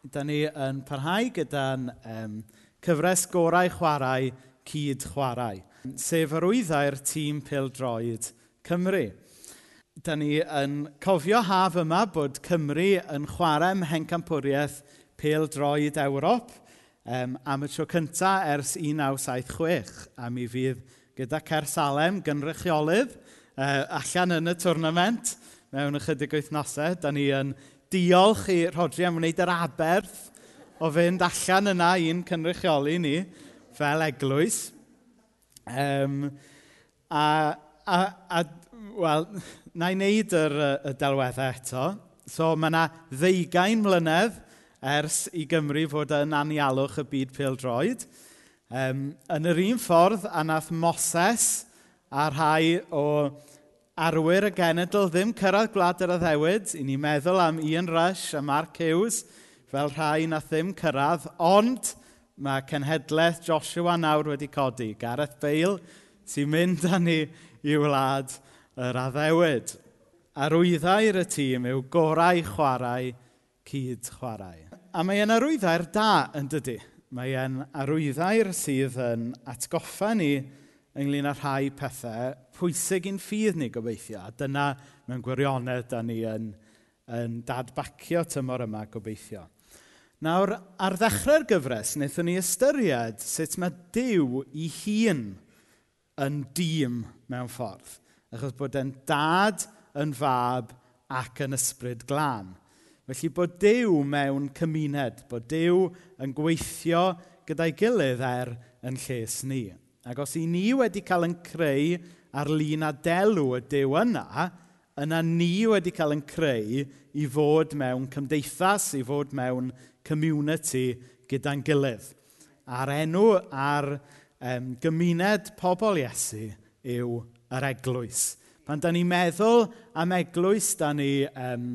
Da ni yn parhau gyda'n um, cyfres gorau chwarae cyd chwarae, sef yr wyddau'r tîm pildroed Cymru. Da ni yn cofio haf yma bod Cymru yn chwarae mhencampwriaeth pildroed Ewrop um, am y tro cyntaf ers 1976 a mi fydd gyda Cer Salem gynrychiolydd uh, allan yn y twrnament mewn ychydig wythnosau. Da ni yn diolch i Rodri am wneud yr aberth o fynd allan yna i'n cynrychioli ni fel eglwys. Um, a, a, a, wel, na i wneud yr, y delweddau eto. So mae yna ddeugain mlynedd ers i Gymru fod yn anialwch y byd pildroed. Um, yn yr un ffordd, a nath Moses a rhai o arwyr y genedl ddim cyrraedd gwlad yr addewyd. I ni meddwl am Ian Rush a Mark Hughes fel rhai na ddim cyrraedd, ond mae cenhedlaeth Joshua nawr wedi codi. Gareth Bale sy'n mynd â ni i wlad yr addewyd. Arwyddau'r y tîm yw gorau chwarae, cyd chwarae. A mae e'n arwyddau'r da yn dydy. Mae e'n arwyddau'r sydd yn atgoffa ni ynglyn â rhai pethau pwysig i'n ffydd ni gobeithio. A dyna mewn gwirionedd da ni yn, yn dadbacio tymor yma gobeithio. Nawr, ar ddechrau'r gyfres, wnaethon ni ystyried sut mae Dyw i hun yn dîm mewn ffordd. Achos bod e'n dad yn fab ac yn ysbryd glân. Felly bod Dyw mewn cymuned, bod Dyw yn gweithio gyda'i gilydd er yn lles ni. Ac os i ni wedi cael yn creu ar-lun a delw y dew yna, yna ni wedi cael yn creu i fod mewn cymdeithas, i fod mewn community gyda'n gilydd. A'r enw ar um, gymuned pobl Iesu yw yr eglwys. Pan da ni'n meddwl am eglwys, da ni um,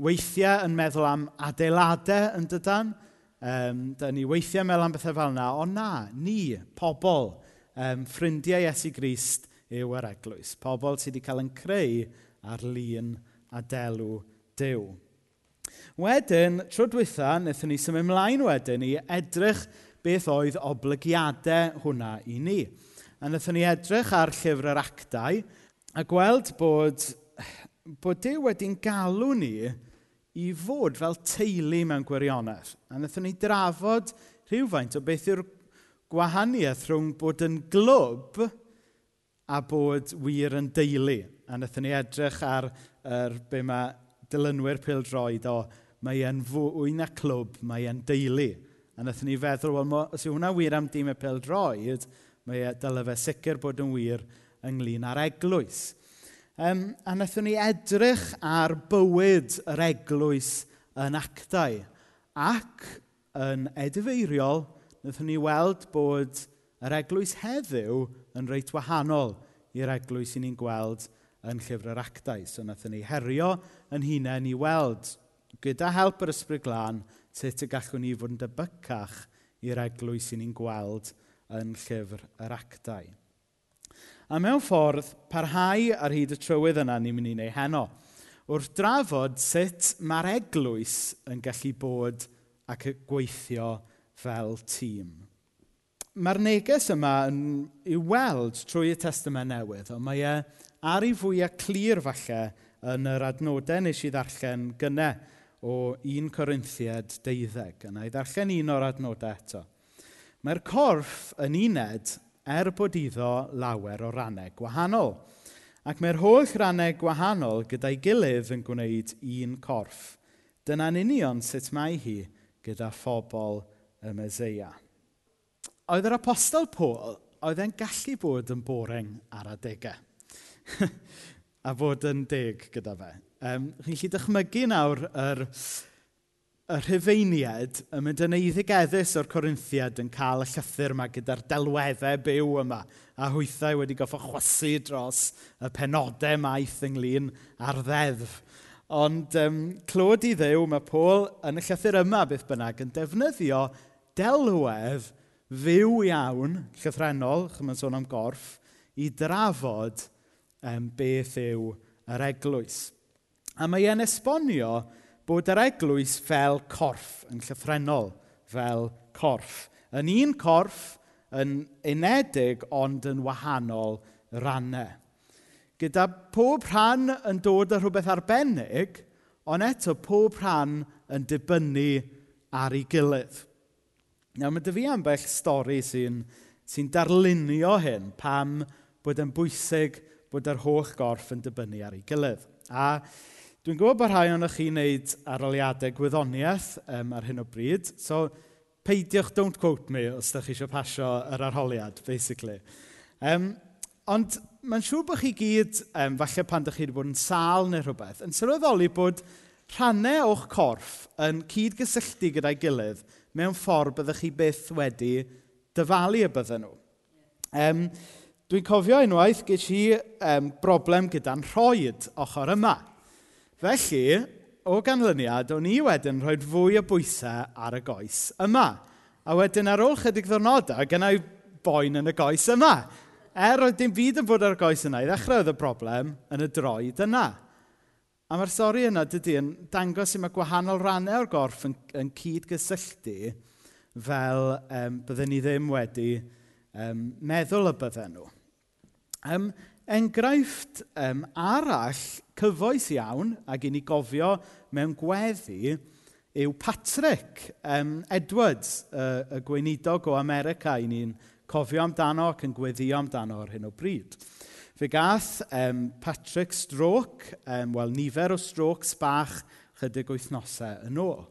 weithiau yn meddwl am adeiladau yn dydan. Um, da ni weithiau meddwl am bethau fel yna, ond na, ni, pobl, um, ffrindiau Iesu Grist yw yr eglwys. Pobl sydd wedi cael yn creu ar lun a delw Dyw. Wedyn, tro diwetha, wnaethon ni symud ymlaen wedyn i edrych beth oedd oblygiadau hwnna i ni. A wnaethon ni edrych ar llyfr yr actau a gweld bod, bod Dyw wedi'n galw ni i fod fel teulu mewn gwirionedd. A wnaethon ni drafod rhywfaint o beth yw'r gwahaniaeth rhwng bod yn glwb a bod wir yn deulu. A wnaethon ni edrych ar er, be mae dilynwyr pildroed o mae e'n fwy na clwb, mae e'n deulu. A wnaethon ni feddwl, wel, os yw hwnna wir am dîm y pildroed, mae e, dylai fe sicr bod yn wir ynglyn â'r eglwys. Um, a wnaethon ni edrych ar bywyd yr eglwys yn actau ac yn edifeiriol wnaethon ni weld bod yr eglwys heddiw yn reit wahanol i'r eglwys i ni'n gweld yn llyfr yr actau. So wnaethon ni herio yn hunain i weld, gyda help yr ysbryd glân, sut y gallwn ni fod yn debycach i'r eglwys i ni'n gweld yn llyfr yr actau. A mewn ffordd, parhau ar hyd y trywydd yna ni'n mynd i wneud heno. Wrth drafod sut mae'r eglwys yn gallu bod ac gweithio fel tîm. Mae'r neges yma yn i weld trwy y testament newydd, ond mae e ar ei fwyaf clir falle yn yr adnodau nes i ddarllen gynnau o 1 Corinthiad 12. Yna i ddarllen un o'r adnodau eto. Mae'r corff yn uned er bod iddo lawer o rannau gwahanol. Ac mae'r holl rannau gwahanol gyda'i gilydd yn gwneud un corff. Dyna'n union sut mae hi gyda phobl y Mesoea. Oedd yr apostol Paul, oedd e'n gallu bod yn boring ar adegau. a fod yn deg gyda fe. Um, chi'n gallu dychmygu nawr yr, y rhyfeiniad yn mynd yn eiddigeddus o'r Corinthiad yn cael y llythyr yma gyda'r delweddau byw yma a hwythau wedi goffo chwysu dros y penodau maith ynglyn a'r ddeddf. Ond um, clod i ddew mae Paul yn y llythyr yma beth bynnag yn defnyddio delwedd fyw iawn, llythrenol, chymryd sôn am gorff, i drafod um, beth yw yr eglwys. A mae e'n esbonio bod yr eglwys fel corff, yn llythrenol fel corff. Yn un corff, yn unedig ond yn wahanol rannau. Gyda pob rhan yn dod â rhywbeth arbennig, ond eto pob rhan yn dibynnu ar ei gilydd. Nawr, mae dy fi ambell stori sy'n sy darlunio hyn pam bod yn bwysig bod yr holl gorff yn dibynnu ar ei gilydd. A dwi'n gwybod bod rhai o'n chi wneud aroliadau gwyddoniaeth um, ar hyn o bryd, so peidiwch don't quote me os ydych chi eisiau pasio yr arholiad, basically. Um, ond mae'n siŵr bod chi gyd, um, falle pan ydych chi wedi bod yn sal neu rhywbeth, yn sylweddoli bod rhannau o'ch corff yn cyd-gysylltu gyda'i gilydd – mewn ffordd byddwch chi byth wedi dyfalu y bydden nhw. Um, dwi'n cofio unwaith, ges i um, broblem gyda'n rhoed ochr yma. Felly, o ganlyniad, o'n i wedyn rhoi fwy o bwysau ar y goes yma. A wedyn ar ôl chydig ddwrnodau, gynnau boen yn y goes yma. Er oedd dim byd yn bod ar y goes yna, i ddechrau oedd y broblem yn y droed yna. A mae'r stori yna, dydy, yn dangos sut mae gwahanol rannau o'r gorff yn, yn cydgysylltu fel um, bydden ni ddim wedi um, meddwl y bydden nhw. Um, enghraifft um, arall cyfoes iawn, ac i ni gofio mewn gweddi, yw Patrick um, Edwards, y, y gweinidog o America, i ni'n cofio amdano ac yn gweddio amdano ar hyn o bryd. Fe gath um, Patrick stroke, um, wel nifer o strokes bach chydig wythnosau yn ôl.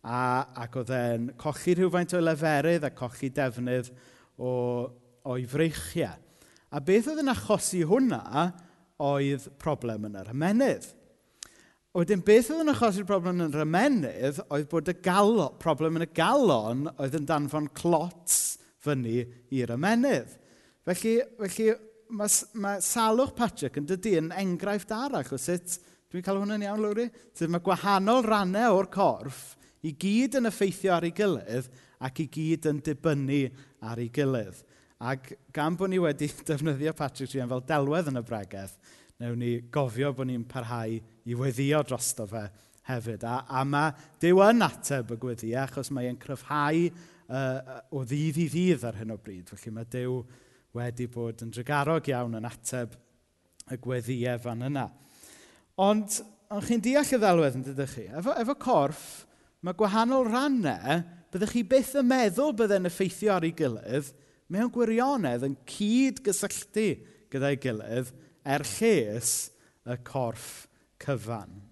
A, ac oedd e'n cochi rhywfaint o leferydd a cochi defnydd o, o'i freichiau. A beth oedd yn achosi hwnna oedd problem yn yr ymenydd. Wedyn, beth oedd yn achosi'r problem yn yr ymenydd oedd bod y galon, problem yn y galon oedd yn danfon clots fyny i'r ymenydd. Felly, felly mae, mae salwch Patrick yn dydy yn enghraifft arall o sut, dwi'n cael hwnna'n iawn, Lowry? Sut mae gwahanol rannau o'r corff i gyd yn effeithio ar ei gilydd ac i gyd yn dibynnu ar ei gilydd. Ac gan bod ni wedi defnyddio Patrick Trian fel delwedd yn y bregeth, newn ni gofio bod ni'n parhau i weddio drosto fe hefyd. A, a mae Dyw yn ateb y gweddiau achos mae'n cryfhau uh, o ddydd i ddydd ar hyn o bryd. Felly mae Dyw wedi bod yn drygarog iawn yn ateb y gweddiau fan yna. Ond, ond chi'n deall y ddelwedd yn dydych chi. Efo, efo corff, mae gwahanol rannau byddwch chi byth yn meddwl byddai'n effeithio ar ei gilydd mewn gwirionedd yn cyd gysylltu gyda'i gilydd er lles y corff cyfan.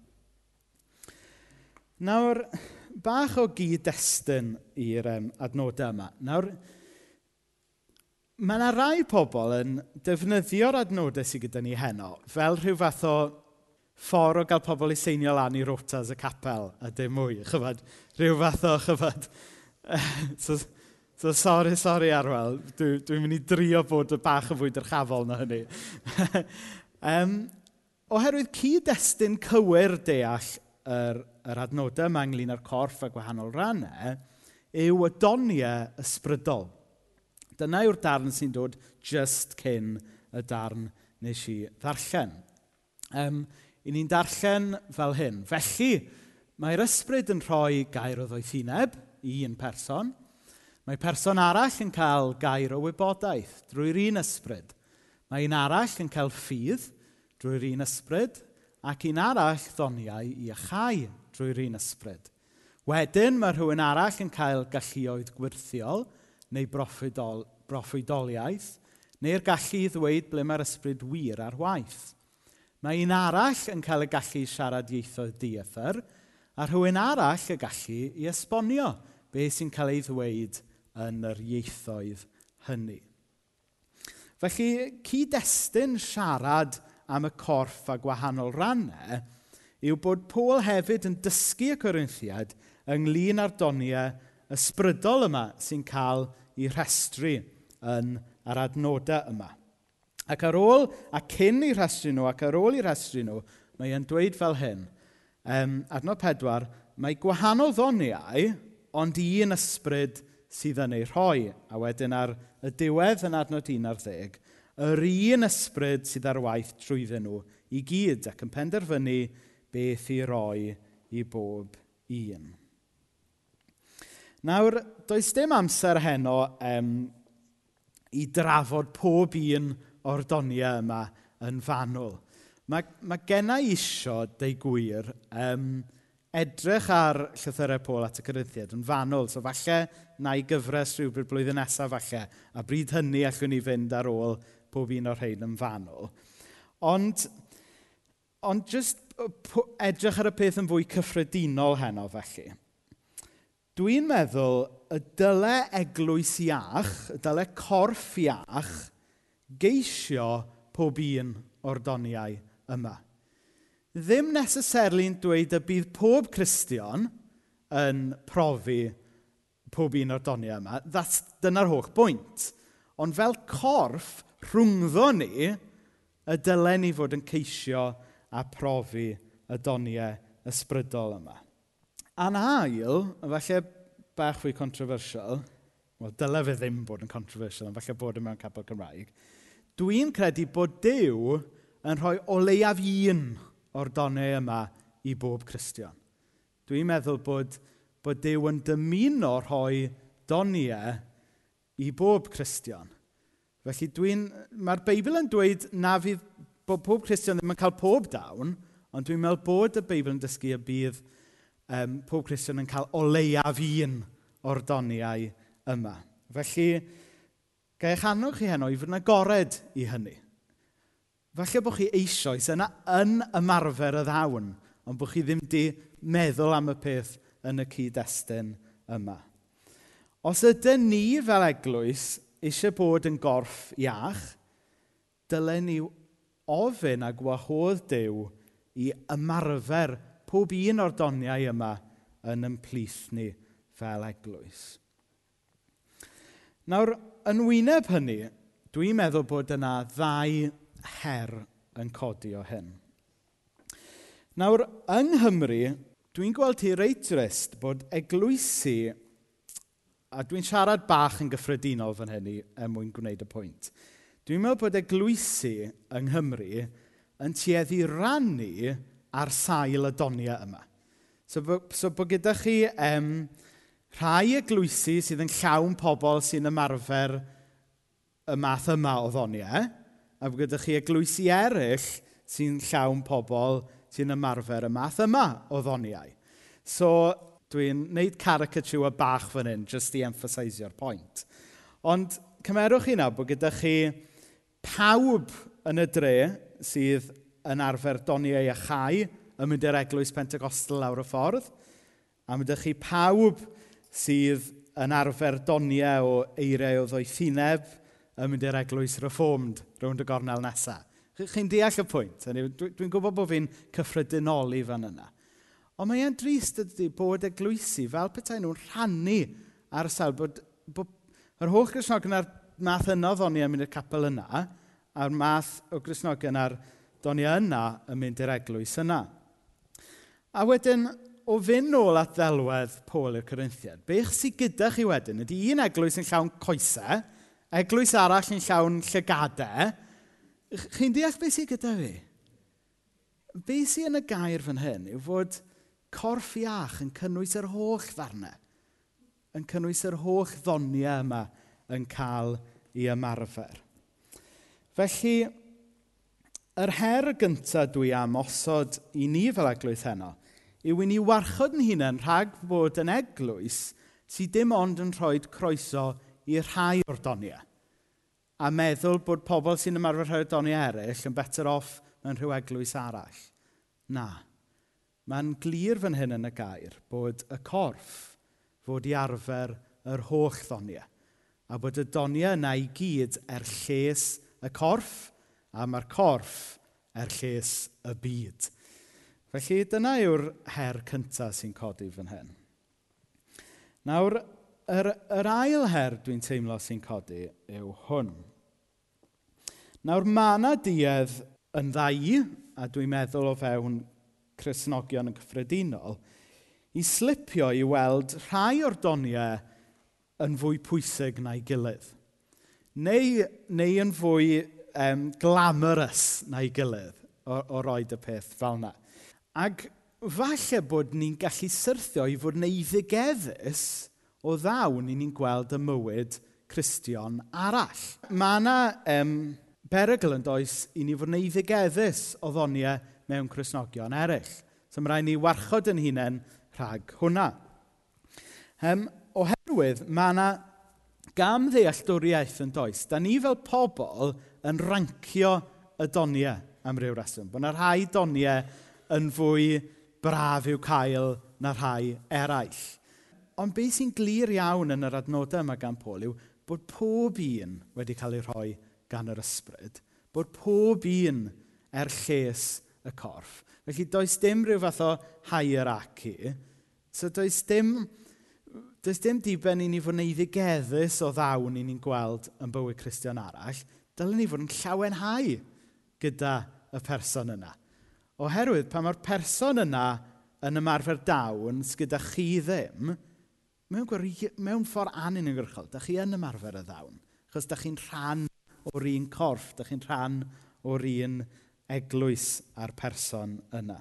Nawr, bach o gyd-destun i'r um, adnodau yma. Nawr, Mae yna rai pobl yn defnyddio'r adnodau sydd gyda ni heno fel rhyw fath o ffordd o gael pobl i seinio lan i rotas y capel a dim mwy. Chyfod, rhyw fath o chyfod. so, so, sori, sori Arwel, dwi'n dwi mynd i drio bod y bach yn fwy dyrchafol na hynny. um, oherwydd cyd-destun cywir deall yr, yr adnodau yma ynglyn â'r corff a gwahanol rannau yw y doniau ysbrydol. Dyna yw'r darn sy'n dod just cyn y darn nes i ddarllen. Um, I ni'n darllen fel hyn. Felly, mae'r ysbryd yn rhoi gair o ddoethineb i un person. Mae person arall yn cael gair o wybodaeth drwy'r un ysbryd. Mae un arall yn cael ffydd drwy'r un ysbryd ac un arall ddoniau i achau drwy'r un ysbryd. Wedyn mae rhywun arall yn cael galluoedd gwirthiol – neu broffidol, broffidoliaeth, neu'r gallu i ddweud ble mae'r ysbryd wir ar waith. Mae un arall yn cael y gallu i siarad ieithoedd diethyr, a rhywun arall y gallu i esbonio beth sy'n cael ei ddweud yn yr ieithoedd hynny. Felly, cyd-destun siarad am y corff a gwahanol rannau yw bod Paul hefyd yn dysgu y Corinthiad ynglyn â'r doniau ysbrydol yma sy'n cael i rhestru yn yr adnodau yma. Ac ar ôl, a cyn i rhestru nhw, ac ar ôl i rhestru nhw, mae e'n dweud fel hyn, um, adnod pedwar, mae gwahanol ddoniau, ond un ysbryd sydd yn ei rhoi. A wedyn ar y diwedd yn adnod un ar 10, yr un ysbryd sydd ar waith trwyddyn nhw i gyd ac yn penderfynu beth i roi i bob un. Nawr, does dim amser heno um, i drafod pob un o'r doniau yma yn fanwl. Mae, mae genna isio, deu gwir, um, edrych ar llythyrau Pôl at y Corinthiad yn fanwl. So falle na i gyfres rhywbryd blwyddyn nesaf falle. A bryd hynny allwn ni fynd ar ôl pob un o'r rhain yn fanwl. Ond, ond just edrych ar y peth yn fwy cyffredinol heno felly. Dwi'n meddwl y dyle eglwys iach, y dyle corff iach, geisio pob un o'r doniau yma. Ddim necessarily'n dweud y bydd pob Cristion yn profi pob un o'r doniau yma. That's, dyna'r holl bwynt. Ond fel corff rhwngddo ni, y dylen ni fod yn ceisio a profi y doniau ysbrydol yma. A'n ail, falle bach fwy controversial, wel, dyle fe ddim bod yn controversial, ond falle bod yn mewn capel Cymraeg, dwi'n credu bod Dyw yn rhoi o leiaf un o'r donau yma i bob Cristion. Dwi'n meddwl bod, bod Dyw yn dymuno rhoi doniau i bob Cristion. Felly dwi'n... Mae'r Beibl yn dweud na fydd bod pob Cristion ddim yn cael pob dawn, ond dwi'n meddwl bod y Beibl yn dysgu y bydd um, pob Cristion yn cael o leiaf un o'r doniau yma. Felly, gael eich anwch chi heno i fod yn agored i hynny. Falle bod chi eisoes yna yn ymarfer y ddawn, ond bod chi ddim di meddwl am y peth yn y cyd-destun yma. Os ydyn ni fel eglwys eisiau bod yn gorff iach, dylen ni ofyn a gwahodd Dyw i ymarfer pob un o'r doniau yma yn ymplith ni fel eglwys. Nawr, yn wyneb hynny, dwi'n meddwl bod yna ddau her yn codi o hyn. Nawr, yng Nghymru, dwi'n gweld hi reit drist bod eglwysi, a dwi'n siarad bach yn gyffredinol fan hynny er mwyn gwneud y pwynt, dwi'n meddwl bod eglwysi yng Nghymru yn tueddu rannu ar sail y doniau yma. So, so bod gyda chi um, rhai eglwysu sydd yn llawn pobl sy'n ymarfer y math yma o ddoniau, e? a bod gyda chi eglwysu eraill sy'n llawn pobl sy'n ymarfer y math yma o ddoniau. So, dwi'n neud caricature bach fan hyn, just i emphasisio'r point. Ond cymerwch chi nawr bod gyda chi pawb yn y dre sydd yn arfer doniau ei chai yn mynd i'r eglwys Pentecostal lawr y ffordd. A mynd chi pawb sydd yn arfer doniau e o eiriau o ddoethineb yn mynd i'r eglwys reformed rownd y gornel nesaf. Chi'n deall y pwynt? Dwi'n gwybod bod fi'n cyffredinoli fan yna. Ond mae'n drist ydy bod eglwysu fel petai nhw'n rhannu ar sawl bod, bod yr holl Gristnogion a'r math yno ddoni am mynd i'r capel yna, a'r math o Gristnogion a'r Do'n i yna yn mynd i'r eglwys yna. A wedyn, o fynd nôl at ddelwedd Pôl i'r Corinthiad, beth sydd gyda chi wedyn ydy un eglwys yn llawn coesau, eglwys arall yn llawn llygadau. Chi'n deall beth sydd gyda fi? Be sydd yn y gair fan hyn yw fod corff iach yn cynnwys yr holl ddarnau, yn cynnwys yr holl ddoniau yma yn cael ei ymarfer. Felly, Yr her gyntaf dwi am osod i ni fel eglwys heno yw i ni warchod yn hunain rhag fod yn eglwys sydd dim ond yn rhoi croeso i rhai o'r doniau a meddwl bod pobl sy'n ymarfer rhoi doniau eraill yn better off mewn rhyw eglwys arall. Na. Mae'n glir fan hyn yn y gair bod y corff fod i arfer yr holl ddoniau a bod y doniau yna i gyd er lles y corff a mae'r corff er lles y byd. Felly dyna yw'r her cyntaf sy'n codi fan hyn. Nawr, yr, yr ail her dwi'n teimlo sy'n codi yw hwn. Nawr, mae yna duedd yn ddau, a dwi'n meddwl o fewn Cresnogion yn cyffredinol, i slipio i weld rhai o'r doniau yn fwy pwysig na'i gilydd. Neu, neu yn fwy um, glamorous na'i gilydd o, o roed y peth fel yna. Ac falle bod ni'n gallu syrthio i fod yn eiddigeddus o ddawn i ni'n gweld y mywyd Cristion arall. Mae yna um, berygl yn does i ni fod yn eiddigeddus o ddoniau mewn Cresnogion eraill. So mae rhaid ni warchod yn hunain rhag hwnna. Um, oherwydd, mae yna gam ddealltwriaeth yn does. Da ni fel pobl yn rancio y doniau am ryw reswm. Bod yna rhai doniau yn fwy braf i'w cael na rhai eraill. Ond beth sy'n glir iawn yn yr adnodau yma gan Paul yw bod pob un wedi cael ei rhoi gan yr ysbryd. Bod pob un er lles y corff. Felly does dim rhyw fath o hierarchy. So does dim, does dim diben i ni fod yn eiddigeddus o ddawn i ni'n gweld yn bywyd Cristion arall. Dylen ni fod yn llawenhau gyda y person yna. Oherwydd, pan mae'r person yna yn ymarfer dawn gyda chi ddim, mewn, gwir, mewn ffordd anuniongyrchol, da chi yn ymarfer y ddawn. Achos da chi'n rhan o'r un corff, da chi'n rhan o'r un eglwys a'r person yna.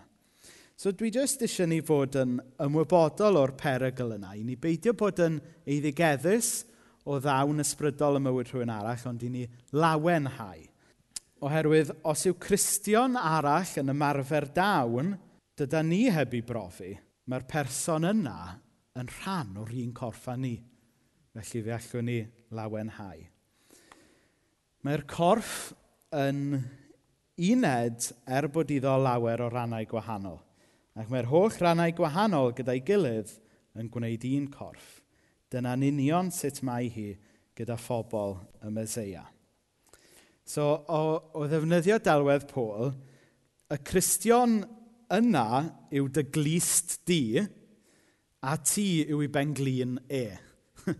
So dwi jyst eisiau ni fod yn ymwybodol o'r perygl yna, i ni beidio bod yn eiddigeddus o ddawn ysbrydol y mywyd rhywun arall, ond i ni lawenhau. Oherwydd, os yw Cristion arall yn ymarfer dawn, dyda ni heb i brofi, mae'r person yna yn rhan o'r un corffa ni. Felly fe allwn ni lawenhau. Mae'r corff yn uned er bod iddo lawer o rannau gwahanol. Ac mae'r holl rannau gwahanol gyda'i gilydd yn gwneud un corff. Dyna'n union sut mae hi gyda phobl y Mesoea. So, o, o ddefnyddio delwedd Pôl, y Cristion yna yw dy glist di, a ti yw i benglin e.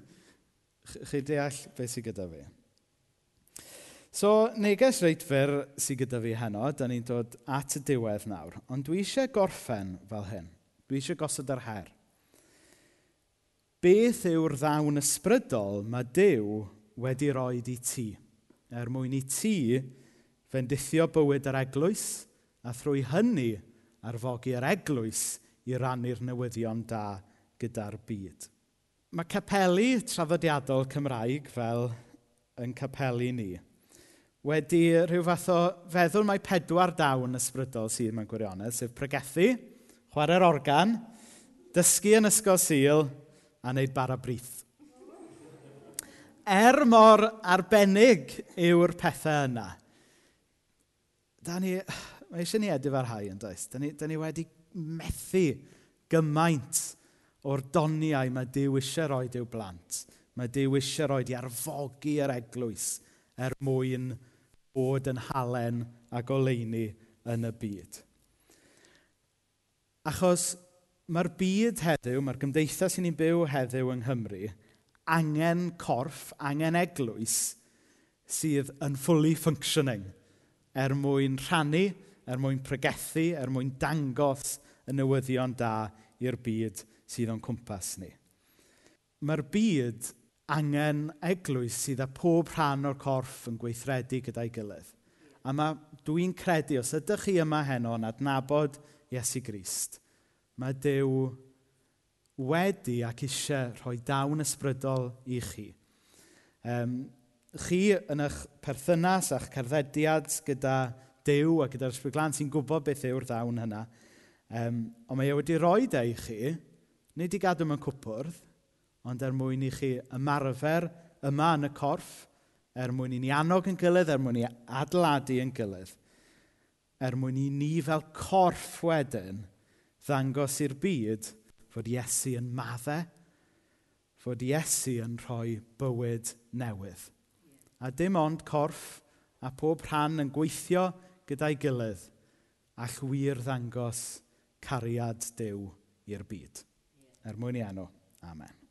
Chi deall beth sy'n gyda fi? So, neges reitfyr sy'n gyda fi heno, da ni'n dod at y diwedd nawr. Ond dwi eisiau gorffen fel hyn. Dwi eisiau gosod yr her beth yw'r ddawn ysbrydol mae Dyw wedi roi i ti, er mwyn i ti fendithio bywyd yr eglwys, a thrwy hynny arfogi yr eglwys i rannu'r newyddion da gyda'r byd. Mae capelu traddodiadol Cymraeg fel yn capelu ni wedi rhyw fath o feddwl mae pedwar dawn ysbrydol sydd mewn gwirionedd, sef pregethu, chwarae'r organ, dysgu yn ysgol sil, a wneud bara brith. Er mor arbennig yw'r pethau yna, da ni, mae eisiau ni edrych ar hau yn does. Da ni, da ni wedi methu gymaint o'r doniau mae Dyw eisiau roi i'w blant. Mae Dyw eisiau roi i arfogi yr eglwys er mwyn bod yn halen a goleini yn y byd. Achos mae'r byd heddiw, mae'r gymdeithas sy'n ni'n byw heddiw yng Nghymru, angen corff, angen eglwys sydd yn fully functioning er mwyn rhannu, er mwyn pregethu, er mwyn dangos y newyddion da i'r byd sydd o'n cwmpas ni. Mae'r byd angen eglwys sydd â pob rhan o'r corff yn gweithredu gyda'i gilydd. A mae dwi'n credu, os ydych chi yma heno yn adnabod Iesu Grist, mae Dyw wedi ac eisiau rhoi dawn ysbrydol i chi. Um, chi yn eich perthynas a'ch cerddediad gyda Dyw a gyda'r ysbrydlan sy'n gwybod beth yw'r dawn hynna. Um, ond mae e wedi rhoi e i chi, nid i gadw mewn cwpwrdd, ond er mwyn i chi ymarfer yma yn y corff, er mwyn i ni annog yn gilydd, er mwyn i adeiladu yn gilydd, er mwyn i ni fel corff wedyn ddangos i'r byd fod Iesu yn maddau, fod Iesu yn rhoi bywyd newydd. A dim ond corff a pob rhan yn gweithio gyda'i gilydd a wir ddangos cariad Dyw i'r byd. Er mwyn i enw. Amen.